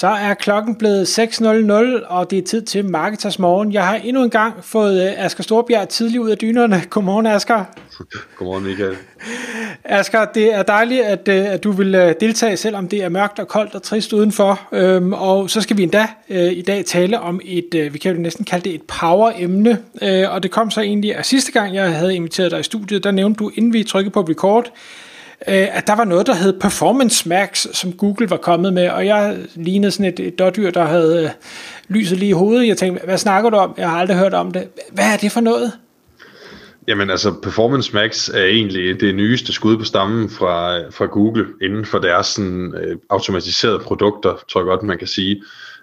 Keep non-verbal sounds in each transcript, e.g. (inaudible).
Så er klokken blevet 6.00, og det er tid til Marketers Morgen. Jeg har endnu en gang fået øh, Asger Storbjerg tidligt ud af dynerne. (laughs) Godmorgen, Asger. (laughs) Godmorgen, Michael. Asger, det er dejligt, at, øh, at du vil øh, deltage, selvom det er mørkt og koldt og trist udenfor. Øhm, og så skal vi endda i dag tale om et, vi kan jo næsten kalde det et power-emne. Og det kom så egentlig af sidste gang, jeg havde inviteret dig i studiet, der nævnte du, inden vi trykkede på record, Øh, at der var noget, der hed Performance Max, som Google var kommet med, og jeg lignede sådan et, et dårdyr, der havde øh, lyset lige i hovedet. Jeg tænkte, hvad snakker du om? Jeg har aldrig hørt om det. Hvad er det for noget? Jamen altså, Performance Max er egentlig det nyeste skud på stammen fra, fra Google inden for deres sådan, øh, automatiserede produkter, tror jeg godt, man kan sige.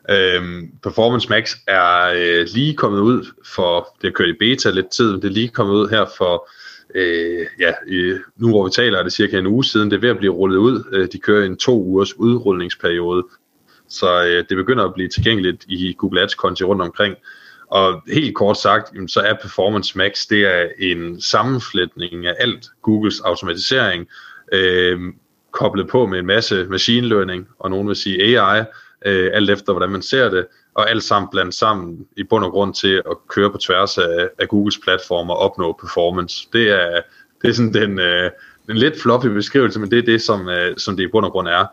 Øhm, Performance Max er øh, lige kommet ud for, det har kørt i beta lidt tid, men det er lige kommet ud her for øh, ja, øh, nu hvor vi taler, er det cirka en uge siden, det er ved at blive rullet ud. Øh, de kører en to ugers udrulningsperiode, så øh, det begynder at blive tilgængeligt i Google Ads-konti rundt omkring. Og helt kort sagt, så er Performance Max, det er en sammenflætning af alt Googles automatisering, øh, koblet på med en masse machine learning, og nogen vil sige AI, øh, alt efter hvordan man ser det, og alt sammen blandt sammen i bund og grund til at køre på tværs af, af Googles platform og opnå performance. Det er, det er sådan den, øh, en lidt floppy beskrivelse, men det er det, som, øh, som det i bund og grund er.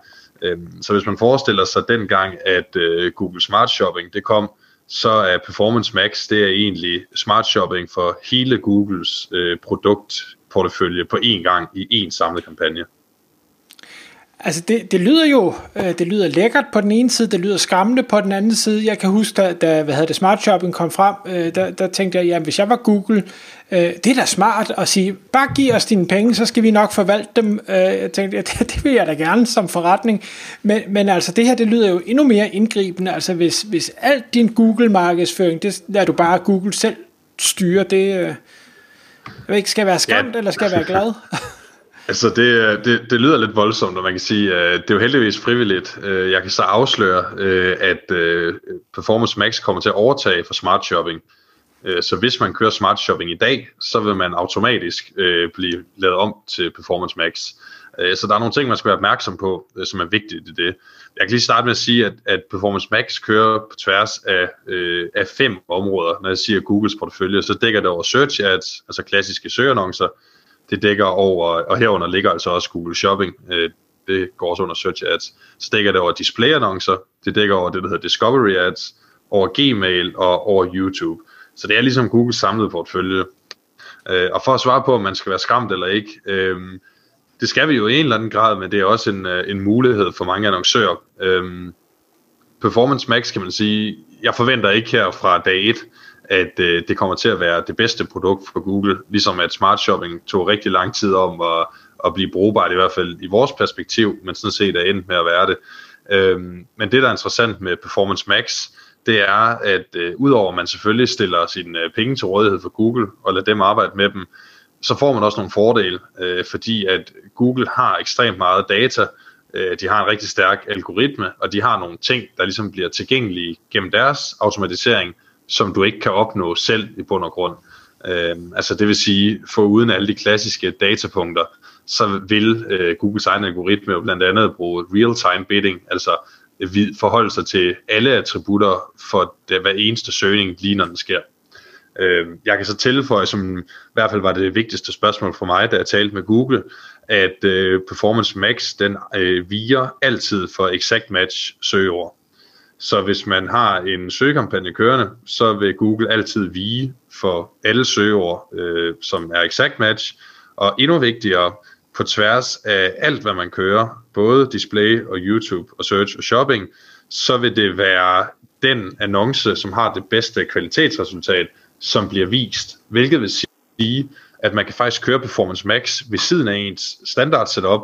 Øh, så hvis man forestiller sig dengang, at øh, Google Smart Shopping det kom, så er Performance Max, det er egentlig smart shopping for hele Googles øh, produktportefølje på én gang i én samlet kampagne. Altså det, det lyder jo øh, det lyder lækkert på den ene side, det lyder skræmmende på den anden side. Jeg kan huske, da, da hvad hedder det, Smart Shopping kom frem, øh, der, der tænkte jeg, jamen hvis jeg var Google, øh, det er da smart at sige, bare giv os dine penge, så skal vi nok forvalte dem. Jeg tænkte, (laughs) ja, det, det vil jeg da gerne som forretning. Men, men altså det her, det lyder jo endnu mere indgribende. Altså hvis, hvis alt din Google-markedsføring, det lader du bare Google selv styre, det... Jeg ved ikke, skal jeg være skræmt, ja. eller skal jeg være glad? (laughs) Altså det, det, det lyder lidt voldsomt, og man kan sige, at det er jo heldigvis frivilligt. Øh, jeg kan så afsløre, øh, at Performance Max kommer til at overtage for Smart Shopping. Så hvis man kører Smart Shopping i dag, så vil man automatisk blive lavet om til Performance Max. Så der er nogle ting, man skal være opmærksom på, som er vigtigt i det. Jeg kan lige starte med at sige, at, at Performance Max kører på tværs af, af fem områder. Når jeg siger Googles portefølje, så dækker det over Search Ads, altså klassiske søgeannoncer, det dækker over, og herunder ligger altså også Google Shopping, øh, det går også under Search Ads. Så dækker det over display-annoncer, det dækker over det, der hedder Discovery Ads, over Gmail og over YouTube. Så det er ligesom Googles samlede portfølje. Øh, og for at svare på, om man skal være skræmt eller ikke, øh, det skal vi jo i en eller anden grad, men det er også en, øh, en mulighed for mange annoncører. Øh, Performance Max kan man sige, jeg forventer ikke her fra dag 1, at øh, det kommer til at være det bedste produkt for Google, ligesom at smart shopping tog rigtig lang tid om at, at blive brugbart, i hvert fald i vores perspektiv, men sådan set er endt med at være det. Øhm, men det, der er interessant med Performance Max, det er, at øh, udover at man selvfølgelig stiller sine øh, penge til rådighed for Google og lader dem arbejde med dem, så får man også nogle fordele, øh, fordi at Google har ekstremt meget data, øh, de har en rigtig stærk algoritme, og de har nogle ting, der ligesom bliver tilgængelige gennem deres automatisering, som du ikke kan opnå selv i bund og grund. Øh, altså det vil sige, for uden alle de klassiske datapunkter, så vil øh, Googles egen algoritme jo blandt andet bruge real-time bidding, altså øh, forholde sig til alle attributter for det, hver eneste søgning, lige når den sker. Øh, jeg kan så tilføje, som i hvert fald var det vigtigste spørgsmål for mig, da jeg talte med Google, at øh, Performance Max, den øh, viger altid for exact match søgeord. Så hvis man har en søgekampagne kørende, så vil Google altid vige for alle søgeord, øh, som er exact match. Og endnu vigtigere, på tværs af alt, hvad man kører, både display og YouTube og search og shopping, så vil det være den annonce, som har det bedste kvalitetsresultat, som bliver vist. Hvilket vil sige, at man kan faktisk køre Performance Max ved siden af ens standard setup,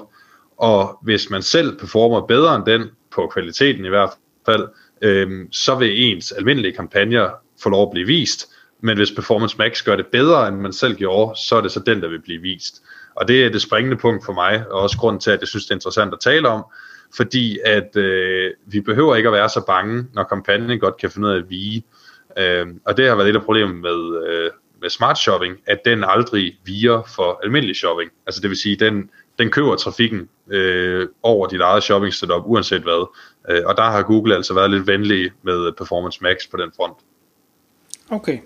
og hvis man selv performer bedre end den, på kvaliteten i hvert fald, øhm, så vil ens almindelige kampagner få lov at blive vist, men hvis Performance Max gør det bedre, end man selv gjorde, så er det så den, der vil blive vist. Og det er det springende punkt for mig, og også grunden til, at jeg synes, det er interessant at tale om, fordi at øh, vi behøver ikke at være så bange, når kampagnen godt kan finde ud af at vige. Øh, og det har været lidt af problemet med, øh, med smart shopping, at den aldrig viger for almindelig shopping. Altså det vil sige, den, den køber trafikken øh, over dit eget shopping setup, uanset hvad. Øh, og der har Google altså været lidt venlig med øh, Performance Max på den front. Okay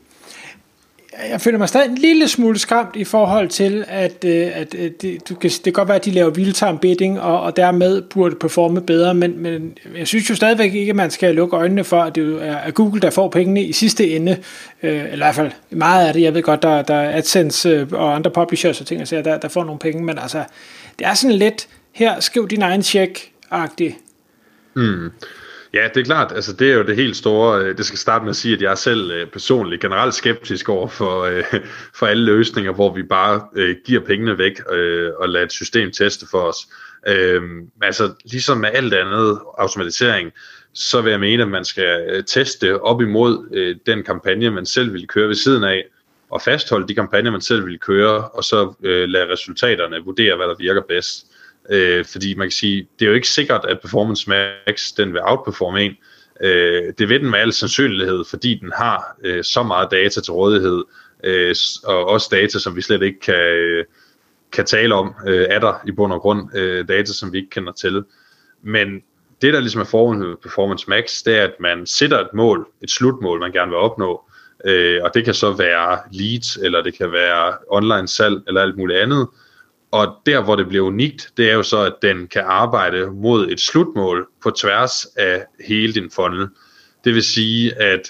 jeg føler mig stadig en lille smule skræmt i forhold til, at, øh, at, øh, det, du kan, det kan godt være, at de laver real-time bidding, og, og dermed burde performe bedre, men, men jeg synes jo stadigvæk ikke, at man skal lukke øjnene for, at det er Google, der får pengene i sidste ende, øh, eller i hvert fald meget af det. Jeg ved godt, der, der er AdSense øh, og andre publishers og ting, der, der får nogle penge, men altså, det er sådan lidt, her, skriv din egen check, agtig. Mm. Ja, det er klart. Altså, det er jo det helt store. Øh, det skal starte med at sige, at jeg er selv øh, personligt generelt skeptisk over for, øh, (laughs) for alle løsninger, hvor vi bare øh, giver pengene væk og lader et system teste for os. Øhm, altså, ligesom med alt andet automatisering, så vil jeg mene, at man skal teste op imod den kampagne, man selv vil køre ved siden af, og fastholde de kampagner, man selv vil køre, og så lade resultaterne vurdere, hvad der virker bedst. Øh, Øh, fordi man kan sige, det er jo ikke sikkert, at Performance Max den vil outperforme en. Øh, det vil den med al sandsynlighed, fordi den har øh, så meget data til rådighed, øh, og også data, som vi slet ikke kan, øh, kan tale om, øh, er der i bund og grund øh, data, som vi ikke kender til. Men det, der ligesom er formålet med Performance Max, det er, at man sætter et mål, et slutmål, man gerne vil opnå, øh, og det kan så være leads, eller det kan være online salg, eller alt muligt andet, og der, hvor det bliver unikt, det er jo så, at den kan arbejde mod et slutmål på tværs af hele din funnel. Det vil sige, at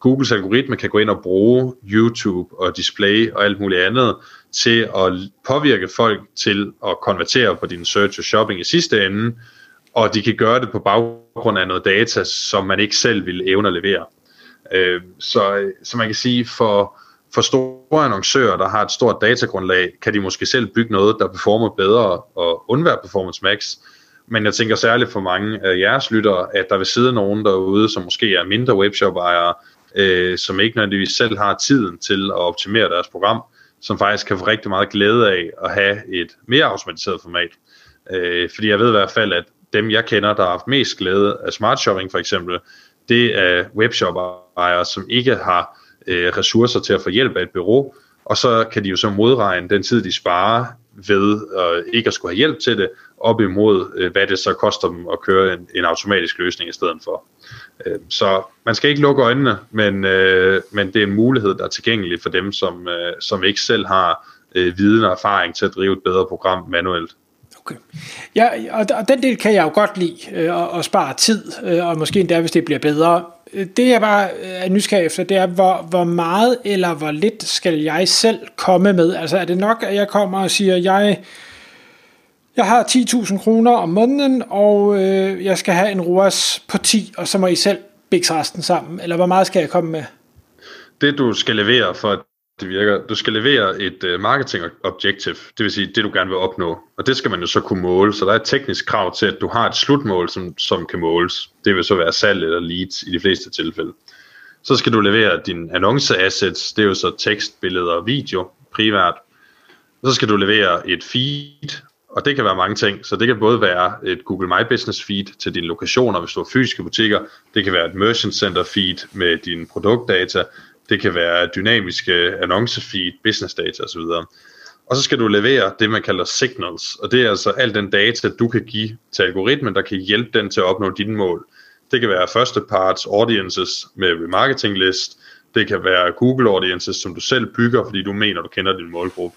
Googles algoritme kan gå ind og bruge YouTube og display og alt muligt andet til at påvirke folk til at konvertere på din search og shopping i sidste ende, og de kan gøre det på baggrund af noget data, som man ikke selv vil evne at levere. Øh, så, så man kan sige, for for store annoncører, der har et stort datagrundlag, kan de måske selv bygge noget, der performer bedre og undvære Performance Max. Men jeg tænker særligt for mange af jeres lyttere, at der vil sidde nogen derude, som måske er mindre webshop-ejere, øh, som ikke nødvendigvis selv har tiden til at optimere deres program, som faktisk kan få rigtig meget glæde af at have et mere automatiseret format. Øh, fordi jeg ved i hvert fald, at dem jeg kender, der har haft mest glæde af smart shopping for eksempel, det er webshop-ejere, som ikke har øh, ressourcer til at få hjælp af et bureau, og så kan de jo så modregne den tid, de sparer ved øh, ikke at skulle have hjælp til det, op imod, øh, hvad det så koster dem at køre en, en automatisk løsning i stedet for. Øh, så man skal ikke lukke øjnene, men, øh, men det er en mulighed, der er tilgængelig for dem, som, øh, som ikke selv har øh, viden og erfaring til at drive et bedre program manuelt. Okay. Ja, og, og den del kan jeg jo godt lide, øh, at, spare tid, øh, og måske endda, hvis det bliver bedre det jeg bare øh, er nysgerrig efter, det er, hvor, hvor meget eller hvor lidt skal jeg selv komme med? Altså er det nok, at jeg kommer og siger, jeg, jeg har 10.000 kroner om måneden, og øh, jeg skal have en ROAS på 10, og så må I selv bikse resten sammen? Eller hvor meget skal jeg komme med? Det du skal levere for at det virker. Du skal levere et uh, marketing objective, det vil sige det, du gerne vil opnå. Og det skal man jo så kunne måle. Så der er et teknisk krav til, at du har et slutmål, som, som kan måles. Det vil så være salg eller leads i de fleste tilfælde. Så skal du levere din annonceassets, det er jo så tekst, billeder og video primært. Så skal du levere et feed, og det kan være mange ting. Så det kan både være et Google My Business feed til dine lokationer, hvis du har fysiske butikker. Det kan være et Merchant Center feed med dine produktdata. Det kan være dynamiske annoncefeed, business data osv. Og så skal du levere det, man kalder signals, og det er altså al den data, du kan give til algoritmen, der kan hjælpe den til at opnå dine mål. Det kan være første parts audiences med remarketing list, det kan være Google audiences, som du selv bygger, fordi du mener, du kender din målgruppe.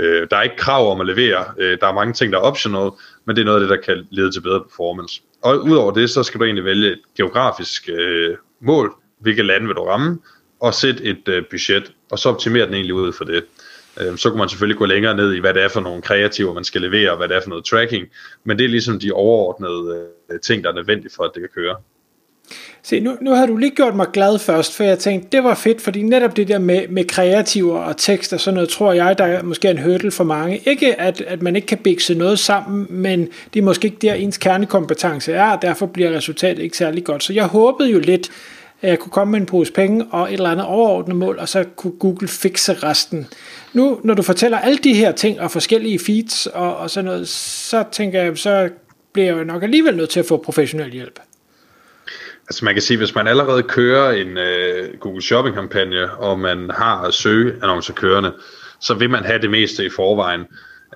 Øh, der er ikke krav om at levere, øh, der er mange ting, der er optional, men det er noget af det, der kan lede til bedre performance. Og udover det, så skal du egentlig vælge et geografisk øh, mål, hvilke lande vil du ramme, og sætte et øh, budget, og så optimere den egentlig ud for det. Øh, så kunne man selvfølgelig gå længere ned i, hvad det er for nogle kreativer, man skal levere, og hvad det er for noget tracking, men det er ligesom de overordnede øh, ting, der er nødvendige for, at det kan køre. Se, nu, nu har du lige gjort mig glad først, for jeg tænkte, det var fedt, fordi netop det der med, med kreativer og tekst og sådan noget, tror jeg, der er måske en hurdle for mange. Ikke at, at man ikke kan bikse noget sammen, men det er måske ikke der, ens kernekompetence er, og derfor bliver resultatet ikke særlig godt. Så jeg håbede jo lidt, jeg kunne komme med en pose penge og et eller andet overordnet mål, og så kunne Google fikse resten. Nu, når du fortæller alle de her ting og forskellige feeds og, og sådan noget, så tænker jeg, så bliver jeg jo nok alligevel nødt til at få professionel hjælp. Altså man kan sige, hvis man allerede kører en øh, Google Shopping kampagne, og man har søgeannoncer kørende, så vil man have det meste i forvejen.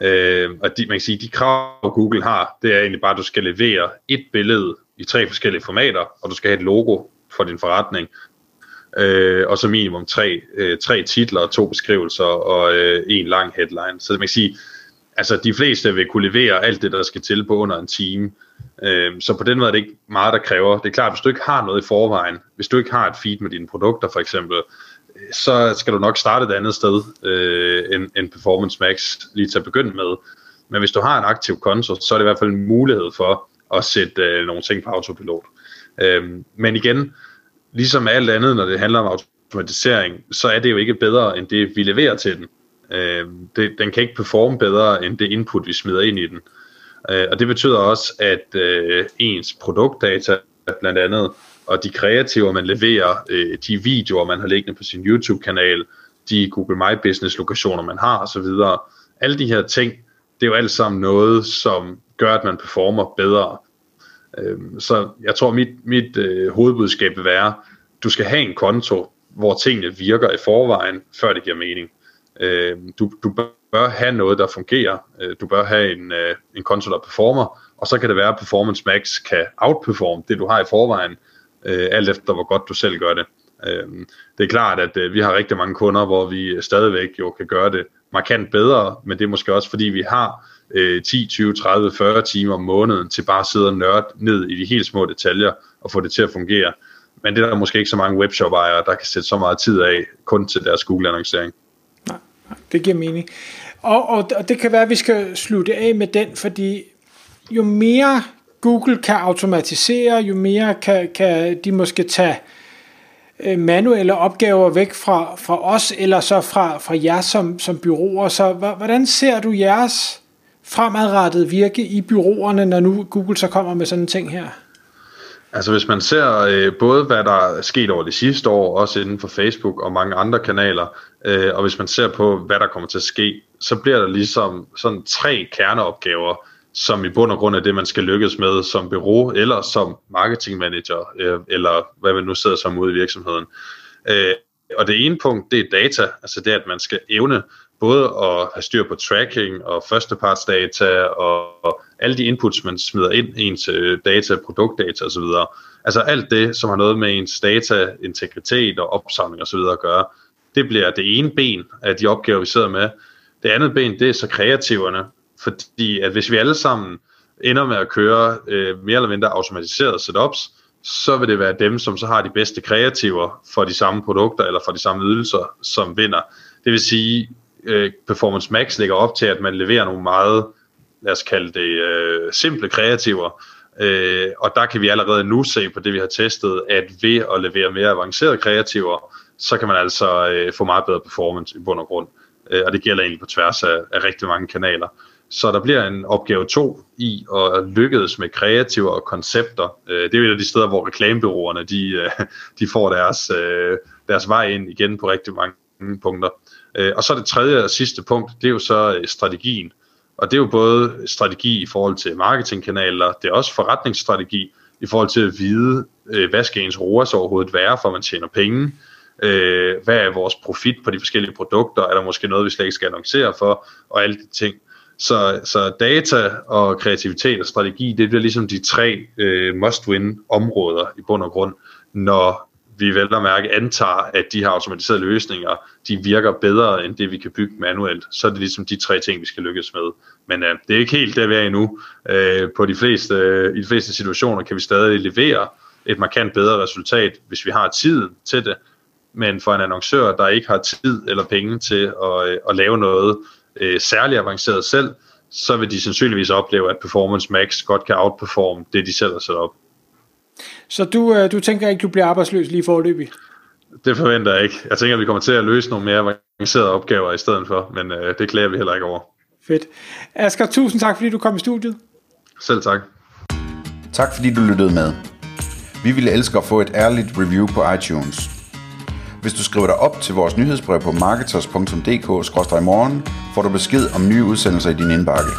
Øh, og de, man kan sige, de krav Google har, det er egentlig bare, at du skal levere et billede i tre forskellige formater, og du skal have et logo for din forretning, Øh, og så minimum tre, øh, tre titler, to beskrivelser og øh, en lang headline. Så man kan sige, altså de fleste vil kunne levere alt det, der skal til på under en time. Øh, så på den måde er det ikke meget, der kræver. Det er klart, hvis du ikke har noget i forvejen, hvis du ikke har et feed med dine produkter for eksempel, så skal du nok starte et andet sted øh, end, end Performance Max lige til at begynde med. Men hvis du har en aktiv konto, så er det i hvert fald en mulighed for at sætte øh, nogle ting på autopilot. Øhm, men igen, ligesom alt andet, når det handler om automatisering, så er det jo ikke bedre end det, vi leverer til den. Øhm, det, den kan ikke performe bedre end det input, vi smider ind i den. Øh, og det betyder også, at øh, ens produktdata blandt andet, og de kreativer, man leverer, øh, de videoer, man har liggende på sin YouTube-kanal, de Google My Business-lokationer, man har osv., alle de her ting, det er jo alt sammen noget, som gør, at man performer bedre. Øh, så jeg tror, mit, mit øh, hovedbudskab vil være, du skal have en konto, hvor tingene virker i forvejen, før det giver mening. Øh, du, du bør have noget, der fungerer. Øh, du bør have en, øh, en konto, der performer, og så kan det være, at Performance Max kan outperforme det, du har i forvejen, øh, alt efter hvor godt du selv gør det. Øh, det er klart, at øh, vi har rigtig mange kunder, hvor vi stadigvæk jo kan gøre det markant bedre, men det er måske også, fordi vi har øh, 10, 20, 30, 40 timer om måneden til bare at sidde og nørde ned i de helt små detaljer og få det til at fungere. Men det er der måske ikke så mange webshop-ejere, der kan sætte så meget tid af kun til deres Google-annoncering Nej, det giver mening. Og, og, og det kan være, at vi skal slutte af med den, fordi jo mere Google kan automatisere, jo mere kan, kan de måske tage øh, manuelle opgaver væk fra, fra os, eller så fra, fra jer som, som byråer. Så hvordan ser du jeres fremadrettet virke i byråerne, når nu Google så kommer med sådan en ting her? Altså hvis man ser øh, både hvad der er sket over de sidste år, også inden for Facebook og mange andre kanaler, øh, og hvis man ser på hvad der kommer til at ske, så bliver der ligesom sådan tre kerneopgaver, som i bund og grund er det, man skal lykkes med som bureau eller som marketingmanager, øh, eller hvad man nu sidder som ude i virksomheden. Øh, og det ene punkt, det er data, altså det, at man skal evne både at have styr på tracking og førstepartsdata og, og alle de inputs, man smider ind i ens øh, data, produktdata osv. Altså alt det, som har noget med ens data, integritet og opsamling osv. at gøre, det bliver det ene ben af de opgaver, vi sidder med. Det andet ben, det er så kreativerne, fordi at hvis vi alle sammen ender med at køre øh, mere eller mindre automatiserede setups, så vil det være dem, som så har de bedste kreativer for de samme produkter eller for de samme ydelser, som vinder. Det vil sige, øh, Performance Max lægger op til, at man leverer nogle meget, lad os kalde det, øh, simple kreativer, øh, og der kan vi allerede nu se på det, vi har testet, at ved at levere mere avancerede kreativer, så kan man altså øh, få meget bedre performance i bund og grund. Øh, og det gælder egentlig på tværs af, af rigtig mange kanaler. Så der bliver en opgave 2 i at lykkes med kreativer og koncepter. Øh, det er jo et af de steder, hvor reklamebyråerne de, øh, de får deres, øh, deres vej ind igen på rigtig mange punkter. Øh, og så det tredje og sidste punkt, det er jo så øh, strategien. Og det er jo både strategi i forhold til marketingkanaler, det er også forretningsstrategi i forhold til at vide, øh, hvad skal ens ROAS overhovedet være, for man tjener penge. Hvad er vores profit på de forskellige produkter? Er der måske noget, vi slet ikke skal annoncere for? Og alle de ting. Så, så data og kreativitet og strategi, det bliver ligesom de tre øh, must-win områder i bund og grund, når vi vel og mærke antager, at de her automatiserede løsninger, de virker bedre end det, vi kan bygge manuelt. Så er det ligesom de tre ting, vi skal lykkes med. Men øh, det er ikke helt der, vi er endnu. Øh, på de fleste, øh, I de fleste situationer kan vi stadig levere et markant bedre resultat, hvis vi har tiden til det. Men for en annoncør, der ikke har tid eller penge til at, øh, at lave noget øh, særligt avanceret selv, så vil de sandsynligvis opleve, at Performance Max godt kan outperforme det, de selv har sat op. Så du, øh, du tænker ikke, du bliver arbejdsløs lige forløbig? Det forventer jeg ikke. Jeg tænker, at vi kommer til at løse nogle mere avancerede opgaver i stedet for, men øh, det klæder vi heller ikke over. Fedt. Asger, tusind tak, fordi du kom i studiet. Selv tak. Tak fordi du lyttede med. Vi ville elske at få et ærligt review på iTunes. Hvis du skriver dig op til vores nyhedsbrev på marketers.dk-morgen, får du besked om nye udsendelser i din indbakke.